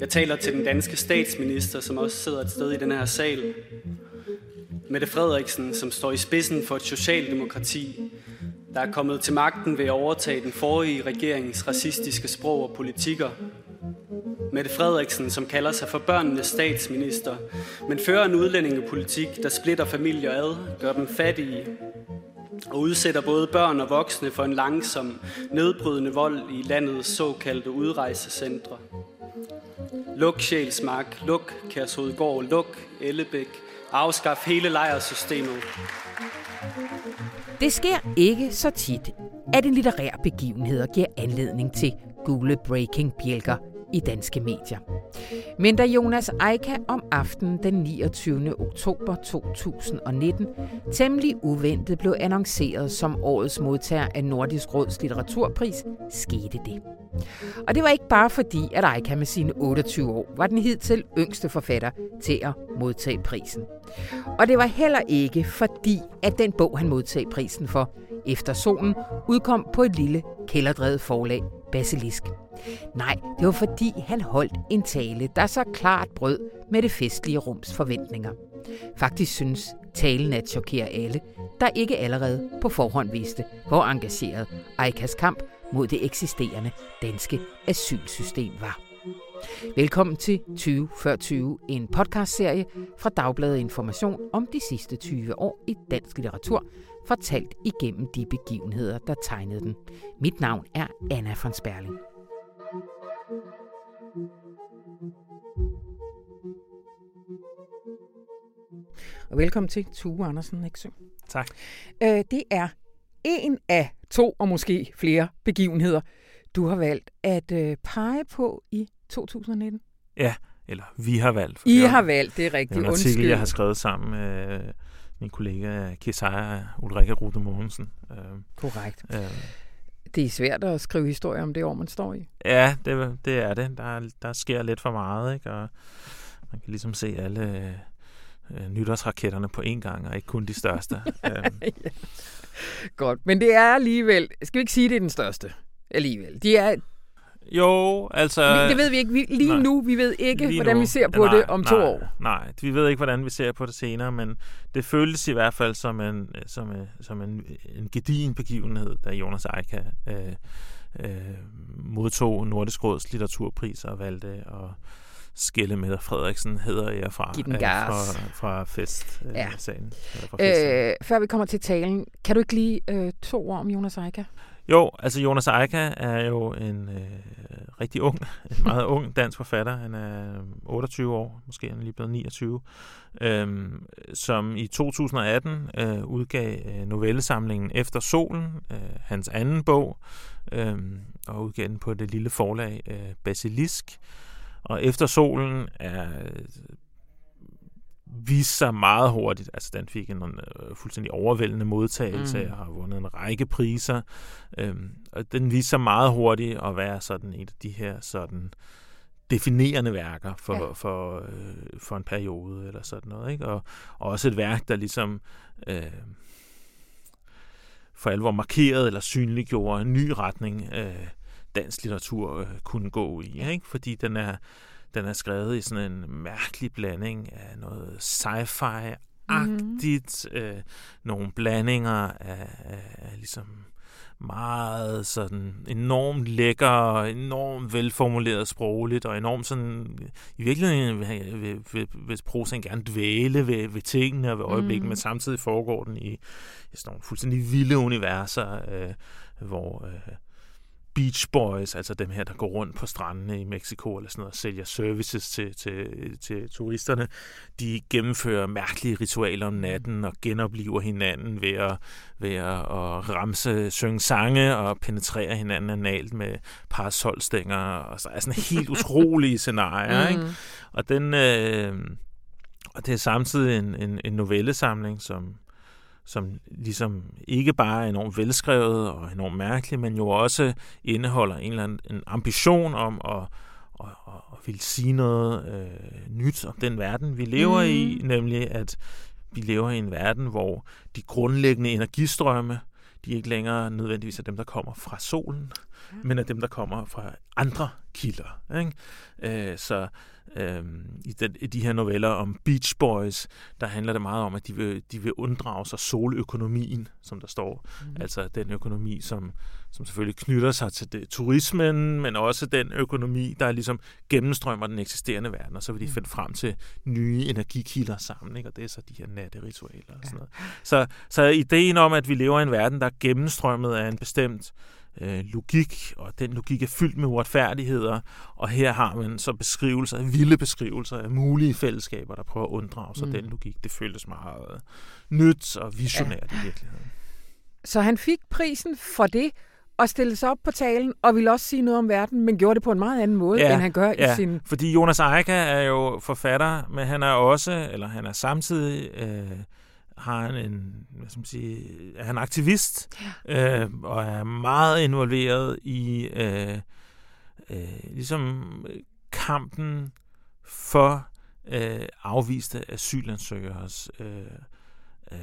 Jeg taler til den danske statsminister, som også sidder et sted i den her sal. Mette Frederiksen, som står i spidsen for et socialdemokrati, der er kommet til magten ved at overtage den forrige regerings racistiske sprog og politikker. Mette Frederiksen, som kalder sig for børnenes statsminister, men fører en udlændingepolitik, der splitter familier ad, gør dem fattige, og udsætter både børn og voksne for en langsom, nedbrydende vold i landets såkaldte udrejsecentre. Luk Sjælsmark, luk Kærshovedgård, luk Ellebæk, afskaf hele lejersystemet. Det sker ikke så tit, at en litterær begivenhed giver anledning til gule breaking bjælker i danske medier. Men da Jonas Eika om aftenen den 29. oktober 2019 temmelig uventet blev annonceret som årets modtager af Nordisk Råds litteraturpris, skete det. Og det var ikke bare fordi, at Eika med sine 28 år var den hidtil yngste forfatter til at modtage prisen. Og det var heller ikke fordi, at den bog, han modtog prisen for, Efter solen, udkom på et lille kælderdrevet forlag, Basilisk. Nej, det var fordi han holdt en tale, der så klart brød med det festlige rums forventninger. Faktisk synes talen at chokere alle, der ikke allerede på forhånd vidste, hvor engageret Eikas kamp mod det eksisterende danske asylsystem var. Velkommen til 20 før 20, en podcastserie fra Dagbladet Information om de sidste 20 år i dansk litteratur, fortalt igennem de begivenheder, der tegnede den. Mit navn er Anna von Sperling. Og velkommen til Tue Andersen Eksø. Tak. Øh, det er en af to og måske flere begivenheder, du har valgt at øh, pege på i 2019. Ja, eller vi har valgt. I har valgt, det er rigtigt. Det er en artikel, jeg har skrevet sammen med min kollega Kesaja Ulrike Rute Mogensen. Øh, Korrekt. Øh, det er svært at skrive historie om det år, man står i. Ja, det, det er det. Der, der sker lidt for meget, ikke? og man kan ligesom se alle øh, nytårsraketterne på én gang, og ikke kun de største. Øhm. ja. Godt, men det er alligevel, skal vi ikke sige, det er den største alligevel? De er, jo, altså... Det ved vi ikke. Vi, lige nej, nu, vi ved ikke, hvordan nu, vi ser på nej, det om to nej, år. Nej, vi ved ikke, hvordan vi ser på det senere, men det føltes i hvert fald som en, som en, som en, en gedigen begivenhed, da Jonas Eika øh, øh, modtog Nordisk Råds litteraturpris og valgte at skille med Frederiksen hedder jeg fra, øh, fra, fra festsalen. Ja. Fra øh, før vi kommer til talen, kan du ikke lige øh, to ord om Jonas Eika? Jo, altså Jonas Eika er jo en øh, rigtig ung, en meget ung dansk forfatter. Han er 28 år, måske han er lige blevet 29, øh, som i 2018 øh, udgav øh, novellesamlingen Efter solen, øh, hans anden bog, øh, og udgav den på det lille forlag øh, Basilisk. Og Efter solen er viste sig meget hurtigt. Altså, den fik en uh, fuldstændig overvældende modtagelse mm. og har vundet en række priser. Øhm, og den viste sig meget hurtigt at være sådan et af de her sådan definerende værker for, ja. for, øh, for en periode eller sådan noget. Ikke? Og, og også et værk, der ligesom øh, for alvor markerede eller synliggjorde en ny retning, øh, dansk litteratur øh, kunne gå i. Ikke? Fordi den er den er skrevet i sådan en mærkelig blanding af noget sci-fi-agtigt, mm. øh, nogle blandinger af, af, af ligesom meget sådan enormt lækker, enormt velformuleret sprogligt, og enormt sådan, i virkeligheden vil, vil, vil, vil prosaen gerne dvæle ved, ved tingene og ved øjeblikket, mm. men samtidig foregår den i, i sådan nogle fuldstændig vilde universer, øh, hvor øh, Beach Boys, altså dem her, der går rundt på strandene i Mexico eller sådan noget, og sælger services til, til, til turisterne, de gennemfører mærkelige ritualer om natten og genopliver hinanden ved at, ved at, at ramse, synge sange og penetrere hinanden analt med parasolstænger. Og så er sådan helt utrolige scenarier. Mm. Ikke? Og, den, øh, og det er samtidig en, en, en novellesamling, som som ligesom ikke bare er enormt velskrevet og enormt mærkelig, men jo også indeholder en eller anden en ambition om at, at, at, at ville sige noget øh, nyt om den verden, vi lever mm. i, nemlig at vi lever i en verden, hvor de grundlæggende energistrømme, de ikke længere nødvendigvis er dem, der kommer fra solen, ja. men af dem, der kommer fra andre kilder. Ikke? Øh, så øh, i, den, i de her noveller om Beach Boys, der handler det meget om, at de vil, de vil unddrage sig soløkonomien, som der står. Mm. Altså den økonomi, som, som selvfølgelig knytter sig til det, turismen, men også den økonomi, der ligesom gennemstrømmer den eksisterende verden, og så vil de mm. finde frem til nye energikilder sammen, ikke? og det er så de her natteritualer og sådan noget. Så, så ideen om, at vi lever i en verden, der er gennemstrømmet af en bestemt øh, logik, og den logik er fyldt med uretfærdigheder, og her har man så beskrivelser, vilde beskrivelser af mulige fællesskaber, der prøver at unddrage sig mm. den logik. Det føltes meget nyt og visionært ja. i virkeligheden. Så han fik prisen for det, og stille sig op på talen, og ville også sige noget om verden, men gjorde det på en meget anden måde, ja, end han gør ja, i sin... fordi Jonas Eika er jo forfatter, men han er også, eller han er samtidig... Øh, har han en, hvad skal man sige, er han aktivist, ja. øh, og er meget involveret i øh, øh, ligesom kampen for øh, afviste asylansøgers øh, øh,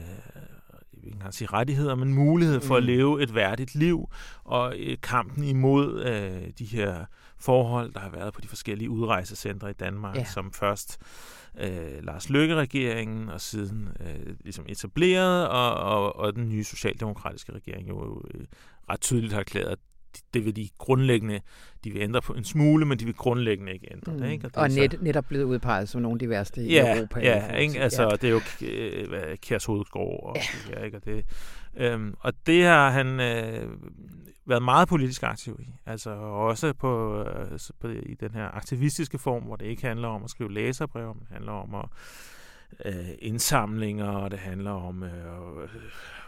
jeg kan sige rettigheder, men mulighed for mm. at leve et værdigt liv, og øh, kampen imod øh, de her forhold, der har været på de forskellige udrejsecentre i Danmark, ja. som først øh, Øh, Lars Løkke-regeringen, og siden øh, ligesom etableret, og, og, og den nye socialdemokratiske regering jo øh, ret tydeligt har erklæret, det vil de grundlæggende, de vil ændre på en smule, men de vil grundlæggende ikke ændre mm. det. Ikke? Og, det og net, så... netop blevet udpeget som nogle af de værste i ja, Europa. Ja, ikke? Altså, ja. det er jo øh, Kærs Hovedskov og, ja. Ja, ikke? og det. Øhm, og det har han øh, været meget politisk aktiv i. Altså også på, øh, på, i den her aktivistiske form, hvor det ikke handler om at skrive læserbrev, men handler om at øh, indsamlinger, og det handler om øh, at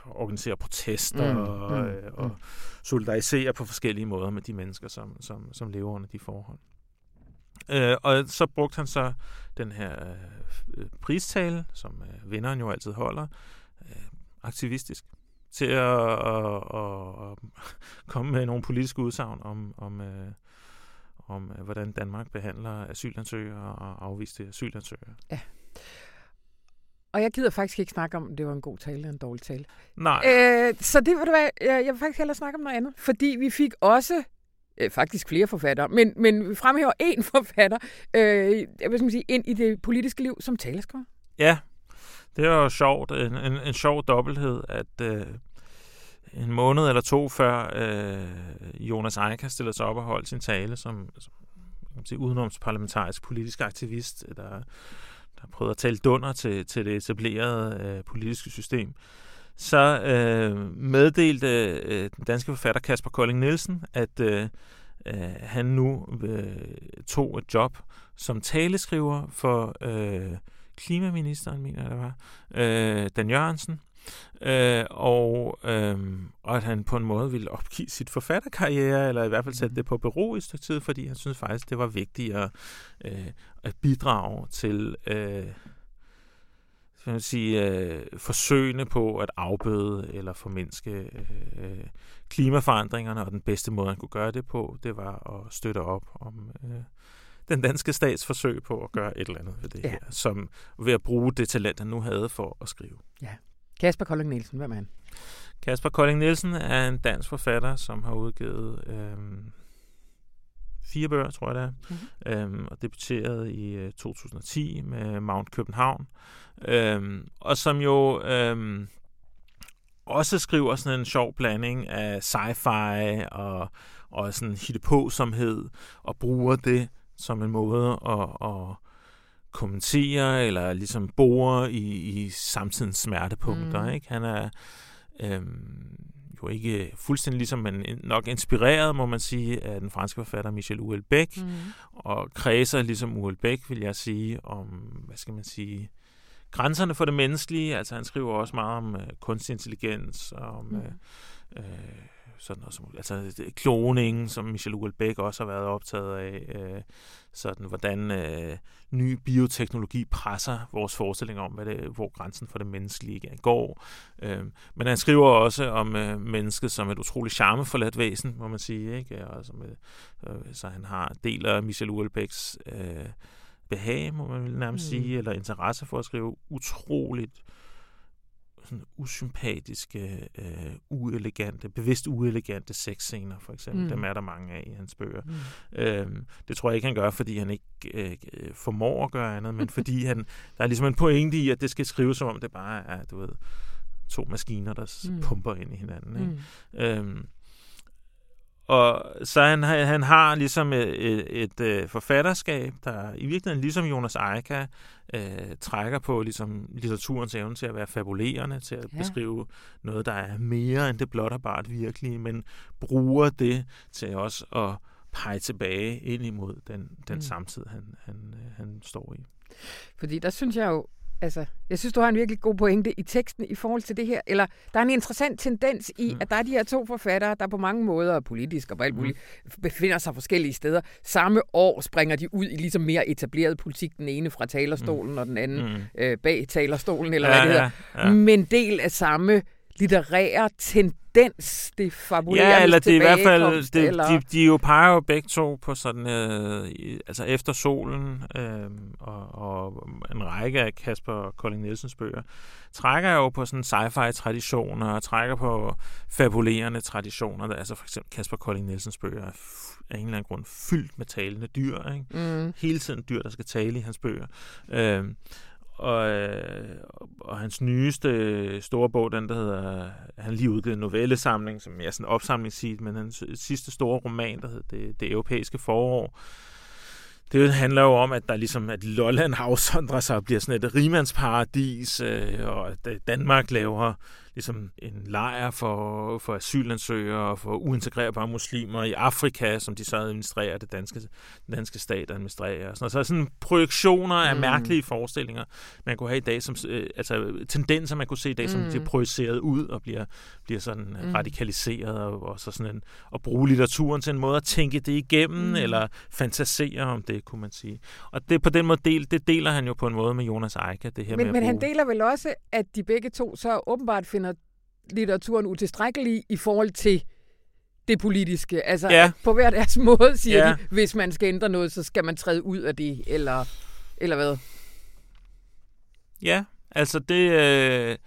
organisere protester mm, og, mm, øh, og mm. solidarisere på forskellige måder med de mennesker, som, som, som lever under de forhold. Øh, og så brugte han så den her øh, pristale, som øh, vinderen jo altid holder, øh, aktivistisk, til at, at, at, at komme med nogle politiske udsagn om, om, øh, om øh, hvordan Danmark behandler asylansøgere og afviste asylansøgere. Ja. Og jeg gider faktisk ikke snakke om, om det var en god tale eller en dårlig tale. Nej. Øh, så det vil være, jeg, jeg vil faktisk hellere snakke om noget andet. Fordi vi fik også øh, faktisk flere forfattere, men, men vi fremhæver én forfatter øh, jeg vil sige, ind i det politiske liv som taleskriver. Ja, det er jo sjovt. En, en, en sjov dobbelthed, at øh, en måned eller to før øh, Jonas Eika stillede sig op og holdt sin tale som, som sige, udenomsparlamentarisk politisk aktivist, der der prøvede at tale dunder til, til det etablerede øh, politiske system, så øh, meddelte øh, den danske forfatter Kasper Kolding Nielsen, at øh, øh han nu øh, tog et job som taleskriver for øh, klimaministeren, mener jeg det var, øh, Dan Jørgensen, øh, og, øh, og at han på en måde ville opgive sit forfatterkarriere, eller i hvert fald sætte mhm. det på bero i stykke tid, fordi han synes faktisk, det var vigtigere øh, at bidrage til øh, skal man sige, øh, forsøgene på at afbøde eller formindske øh, klimaforandringerne, og den bedste måde, han kunne gøre det på, det var at støtte op om øh, den danske stats forsøg på at gøre et eller andet ved det ja. her, som ved at bruge det talent, han nu havde for at skrive. Ja. Kasper Kolding Nielsen, hvem er han? Kasper Kolding Nielsen er en dansk forfatter, som har udgivet øh, fire bøger, tror jeg det er, mm-hmm. øhm, og debuterede i øh, 2010 med Mount København, øhm, og som jo øhm, også skriver sådan en sjov blanding af sci-fi og, og sådan hittepåsomhed, og bruger det som en måde at, at kommentere eller ligesom bore i, i samtidens smertepunkter. Mm. Ikke? Han er øhm, jo ikke fuldstændig ligesom, men nok inspireret, må man sige, af den franske forfatter Michel Houellebecq, mm. og kredser ligesom Houellebecq, vil jeg sige, om, hvad skal man sige, grænserne for det menneskelige. Altså han skriver også meget om uh, kunstig intelligens, og om mm. uh, sådan noget som, altså kloning, som Michel Houellebecq også har været optaget af, øh, sådan hvordan øh, ny bioteknologi presser vores forestilling om, hvad det, hvor grænsen for det menneskelige går. Øh, men han skriver også om øh, mennesket som et utroligt charmeforladt væsen, må man sige, ikke? Og som, øh, så han har deler Michel Houellebecqs øh, behag, må man nærmest mm. sige, eller interesse for at skrive utroligt sådan usympatiske, øh, uelegante, bevidst uelegante sexscener, for eksempel. Mm. Dem er der mange af i hans bøger. Mm. Øhm, det tror jeg ikke, han gør, fordi han ikke øh, formår at gøre andet, men fordi han, der er ligesom en pointe i, at det skal skrives, som om det bare er, du ved, to maskiner, der mm. pumper ind i hinanden. Ikke? Mm. Øhm, og så han, han har ligesom et, et, et øh, forfatterskab, der i virkeligheden ligesom Jonas Eika øh, trækker på ligesom litteraturens evne til at være fabulerende, til at ja. beskrive noget, der er mere end det blot og bare virkelige, men bruger det til også at pege tilbage ind imod den, den mm. samtid, han, han, øh, han står i. Fordi der synes jeg jo, Altså, jeg synes, du har en virkelig god pointe i teksten i forhold til det her. Eller der er en interessant tendens i, mm. at der er de her to forfattere, der på mange måder, politisk og på alt muligt, mm. befinder sig forskellige steder. Samme år springer de ud i ligesom mere etableret politik, den ene fra talerstolen mm. og den anden mm. øh, bag talerstolen, eller ja, hvad det hedder. Ja, ja. Men del af samme litterære tendens, det fabulerer Ja, eller det er i hvert fald, det, eller... de, de jo peger jo begge to på sådan, øh, altså efter solen øh, og, og en række af Kasper Kolding Nielsens bøger, trækker jo på sådan sci-fi traditioner og trækker på fabulerende traditioner, altså for eksempel Kasper Kolding Nielsens bøger er af en eller anden grund fyldt med talende dyr, ikke? Mm. Hele tiden dyr, der skal tale i hans bøger. Øh, og, øh, og hans nyeste store bog, den der hedder, han lige udgivet en novellesamling, som er sådan en opsamlingsside, men hans sidste store roman, der hedder Det, det europæiske forår, det handler jo om, at der ligesom, at Lolland afsondrer sig og bliver sådan et rimandsparadis, øh, og at Danmark laver ligesom en lejr for, for asylansøgere og for uintegrerbare muslimer i Afrika, som de så administrerer, det danske, den danske stat administrerer. Og sådan, så er sådan projektioner af mm. mærkelige forestillinger, man kunne have i dag, som, øh, altså tendenser, man kunne se i dag, som mm. bliver projiceret ud og bliver, bliver sådan mm. radikaliseret, og, og, så sådan en, og bruge litteraturen til en måde at tænke det igennem, mm. eller fantasere om det, kunne man sige. Og det på den måde del, det deler han jo på en måde med Jonas Eika, det her men, med Men han deler vel også, at de begge to så åbenbart finder litteraturen utilstrækkelig i forhold til det politiske. Altså ja. på hver deres måde siger ja. de, hvis man skal ændre noget, så skal man træde ud af det, eller, eller hvad? Ja, altså det, øh,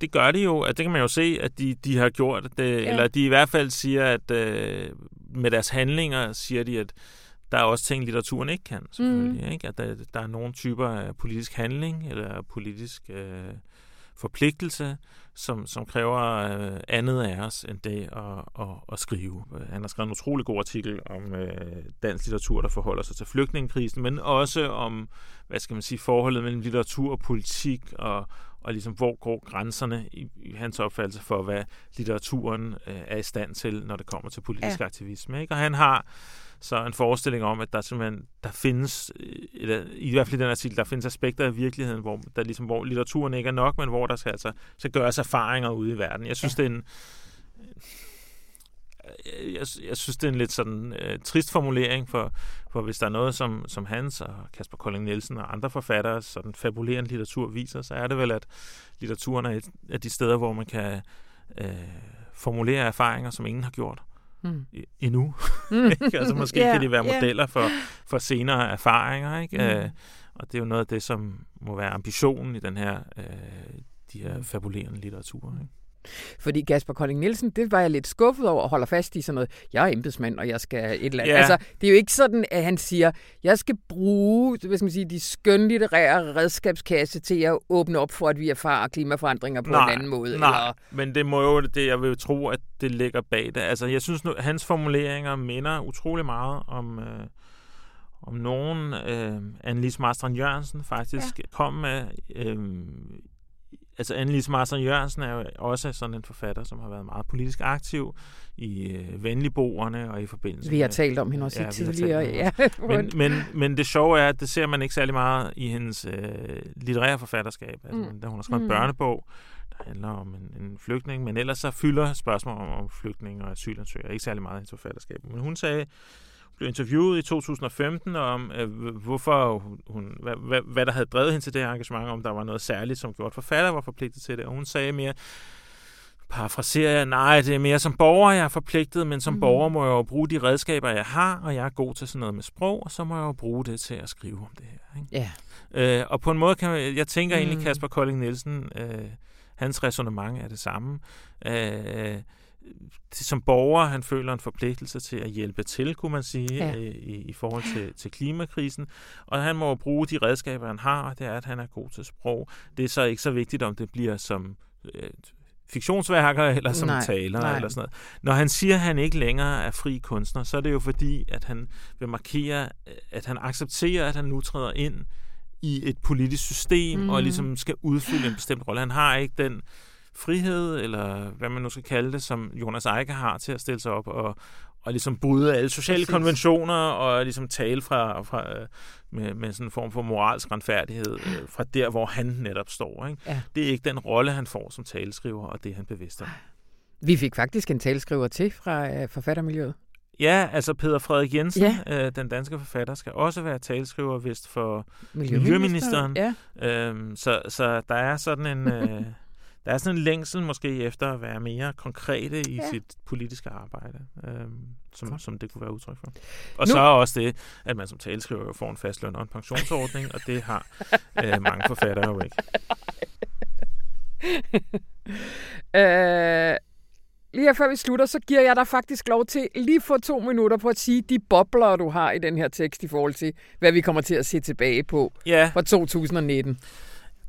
det gør de jo, at det kan man jo se, at de, de har gjort det, ja. eller de i hvert fald siger, at øh, med deres handlinger siger de, at der er også ting, litteraturen ikke kan, selvfølgelig. Mm. Ikke? At der, der er nogle typer af politisk handling, eller politisk... Øh, forpligtelse, som, som kræver øh, andet af os end det at, at, at skrive. Han har skrevet en utrolig god artikel om øh, dansk litteratur, der forholder sig til flygtningekrisen, men også om, hvad skal man sige, forholdet mellem litteratur og politik, og, og ligesom hvor går grænserne i, i hans opfattelse for, hvad litteraturen øh, er i stand til, når det kommer til politisk ja. aktivisme. Ikke? Og han har så en forestilling om, at der simpelthen der findes, øh, i hvert fald i den artikel, der findes aspekter af virkeligheden, hvor, der ligesom, hvor litteraturen ikke er nok, men hvor der skal, altså, skal gøres erfaringer ude i verden. Jeg synes, ja. det er en jeg, jeg synes, det er en lidt sådan uh, trist formulering, for, for hvis der er noget, som, som Hans og Kasper Kolding Nielsen og andre forfattere, sådan fabulerende litteratur viser, så er det vel, at litteraturen er et af de steder, hvor man kan uh, formulere erfaringer, som ingen har gjort mm. endnu. Mm. altså måske yeah, kan de være modeller yeah. for, for senere erfaringer. Ikke? Mm. Uh, og det er jo noget af det, som må være ambitionen i den her, uh, de her fabulerende litteratur. Ikke? Fordi Kasper Kolding Nielsen, det var jeg lidt skuffet over, og holder fast i sådan noget, jeg er embedsmand, og jeg skal et eller andet. Ja. Altså, det er jo ikke sådan, at han siger, jeg skal bruge hvad skal man sige, de skønlitterære redskabskasse til at åbne op for, at vi erfarer klimaforandringer på nej, en anden måde. Nej, eller... men det må jo det, jeg vil tro, at det ligger bag det. Altså, jeg synes, nu, hans formuleringer minder utrolig meget om... Øh, om nogen, øh, Annelise Marstrand Jørgensen faktisk ja. kom med øh, altså Annelise Marsen Jørgensen er jo også sådan en forfatter, som har været meget politisk aktiv i øh, venligboerne og i forbindelse Vi har med, talt om hende også ja, tidligere. Ja. men, men, men det sjove er, at det ser man ikke særlig meget i hendes øh, litterære forfatterskab. Altså, mm. Da hun har skrevet mm. en børnebog, der handler om en, en flygtning, men ellers så fylder spørgsmål om, om flygtning og asylansøgere ikke særlig meget i hendes forfatterskab. Men hun sagde, blev interviewet i 2015 om, øh, hvorfor hun, hvad, hvad, hvad der havde drevet hende til det her engagement, om der var noget særligt, som gjorde, at forfatter var forpligtet til det. Og hun sagde mere, parafraserer jeg, nej, det er mere som borger, jeg er forpligtet, men som mm. borger må jeg jo bruge de redskaber, jeg har, og jeg er god til sådan noget med sprog, og så må jeg jo bruge det til at skrive om det her. Ikke? Ja. Øh, og på en måde kan jeg, jeg tænker mm. egentlig, Kasper Kolding Nielsen øh, hans resonemang er det samme. Øh, som borger, han føler en forpligtelse til at hjælpe til, kunne man sige, ja. i, i forhold til, til klimakrisen. Og han må bruge de redskaber, han har, og det er, at han er god til sprog. Det er så ikke så vigtigt, om det bliver som øh, fiktionsværker eller som nej, taler nej. eller sådan noget. Når han siger, at han ikke længere er fri kunstner, så er det jo fordi, at han vil markere, at han accepterer, at han nu træder ind i et politisk system mm. og ligesom skal udfylde en bestemt rolle. Han har ikke den frihed, eller hvad man nu skal kalde det, som Jonas Eike har til at stille sig op og, og ligesom bryde alle sociale Præcis. konventioner og ligesom tale fra, fra øh, med, med sådan en form for moralsk retfærdighed øh, fra der, hvor han netop står. Ikke? Ja. Det er ikke den rolle, han får som taleskriver, og det er han bevidst om. Vi fik faktisk en taleskriver til fra øh, forfattermiljøet. Ja, altså Peter Frederik Jensen, ja. øh, den danske forfatter, skal også være taleskriver vist for Miljøministeren. Ja. Øhm, så, så der er sådan en... Øh, der er sådan en længsel måske efter at være mere konkrete i ja. sit politiske arbejde, øhm, som, som det kunne være udtryk for. Og nu. så er også det, at man som taleskriver får en fast løn og en pensionsordning, og det har øh, mange forfattere jo ikke. øh, lige før vi slutter, så giver jeg dig faktisk lov til lige for to minutter på at sige de bobler, du har i den her tekst i forhold til, hvad vi kommer til at se tilbage på ja. fra 2019.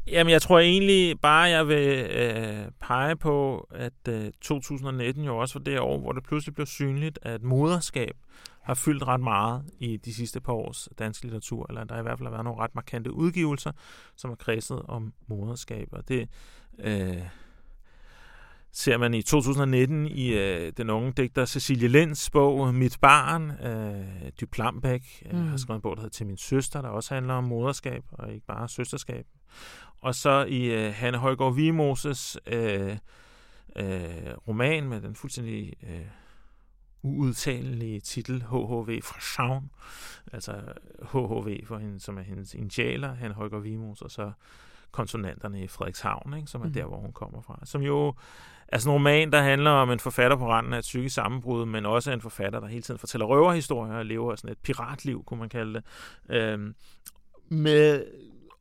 Jamen, jeg tror egentlig bare, jeg vil øh, pege på, at øh, 2019 jo også var det år, hvor det pludselig blev synligt, at moderskab har fyldt ret meget i de sidste par års dansk litteratur, eller der i hvert fald har været nogle ret markante udgivelser, som har kredset om moderskab. Og det øh, ser man i 2019 i øh, den unge digter Cecilie Lends bog Mit barn. Øh, Dy Plambæk øh, mm. har skrevet en bog, der hedder Til min søster, der også handler om moderskab, og ikke bare søsterskab. Og så i øh, Hanne Højgaard Vimoses øh, øh, roman med den fuldstændig øh, uudtalelige titel HHV fra Schaun, altså HHV for hende, som er hendes initialer, Hanne Højgaard Vimos, og så konsonanterne i Frederikshavn, ikke, som er mm. der, hvor hun kommer fra. Som jo er sådan en roman, der handler om en forfatter på randen af et psykisk sammenbrud, men også en forfatter, der hele tiden fortæller røverhistorier og lever sådan et piratliv, kunne man kalde det. Øhm, med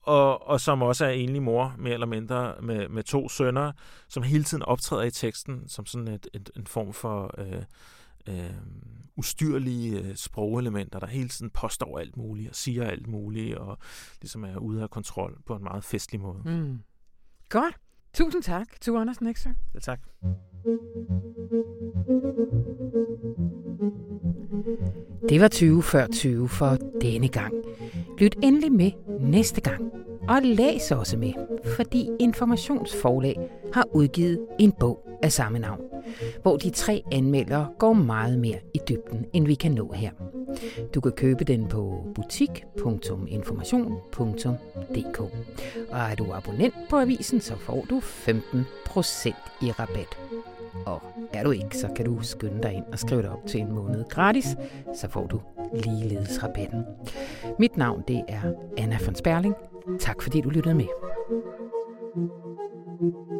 og, og som også er enlig mor, mere eller mindre, med, med to sønner, som hele tiden optræder i teksten som sådan et, et, en form for øh, øh, ustyrlige øh, sprogelementer, der hele tiden påstår alt muligt og siger alt muligt, og ligesom er ude af kontrol på en meget festlig måde. Mm. Godt. Tusind tak, til Anders Nexer. Ja, tak. Det var 20 før 20 for denne gang. Lyt endelig med næste gang. Og læs også med, fordi Informationsforlag har udgivet en bog af samme navn, hvor de tre anmeldere går meget mere i dybden, end vi kan nå her. Du kan købe den på butik.information.dk. Og er du abonnent på avisen, så får du 15% i rabat. Og er du ikke, så kan du skynde dig ind og skrive dig op til en måned gratis, så får du ligeledes rabatten. Mit navn det er Anna von Sperling. Tak fordi du lyttede med. thank you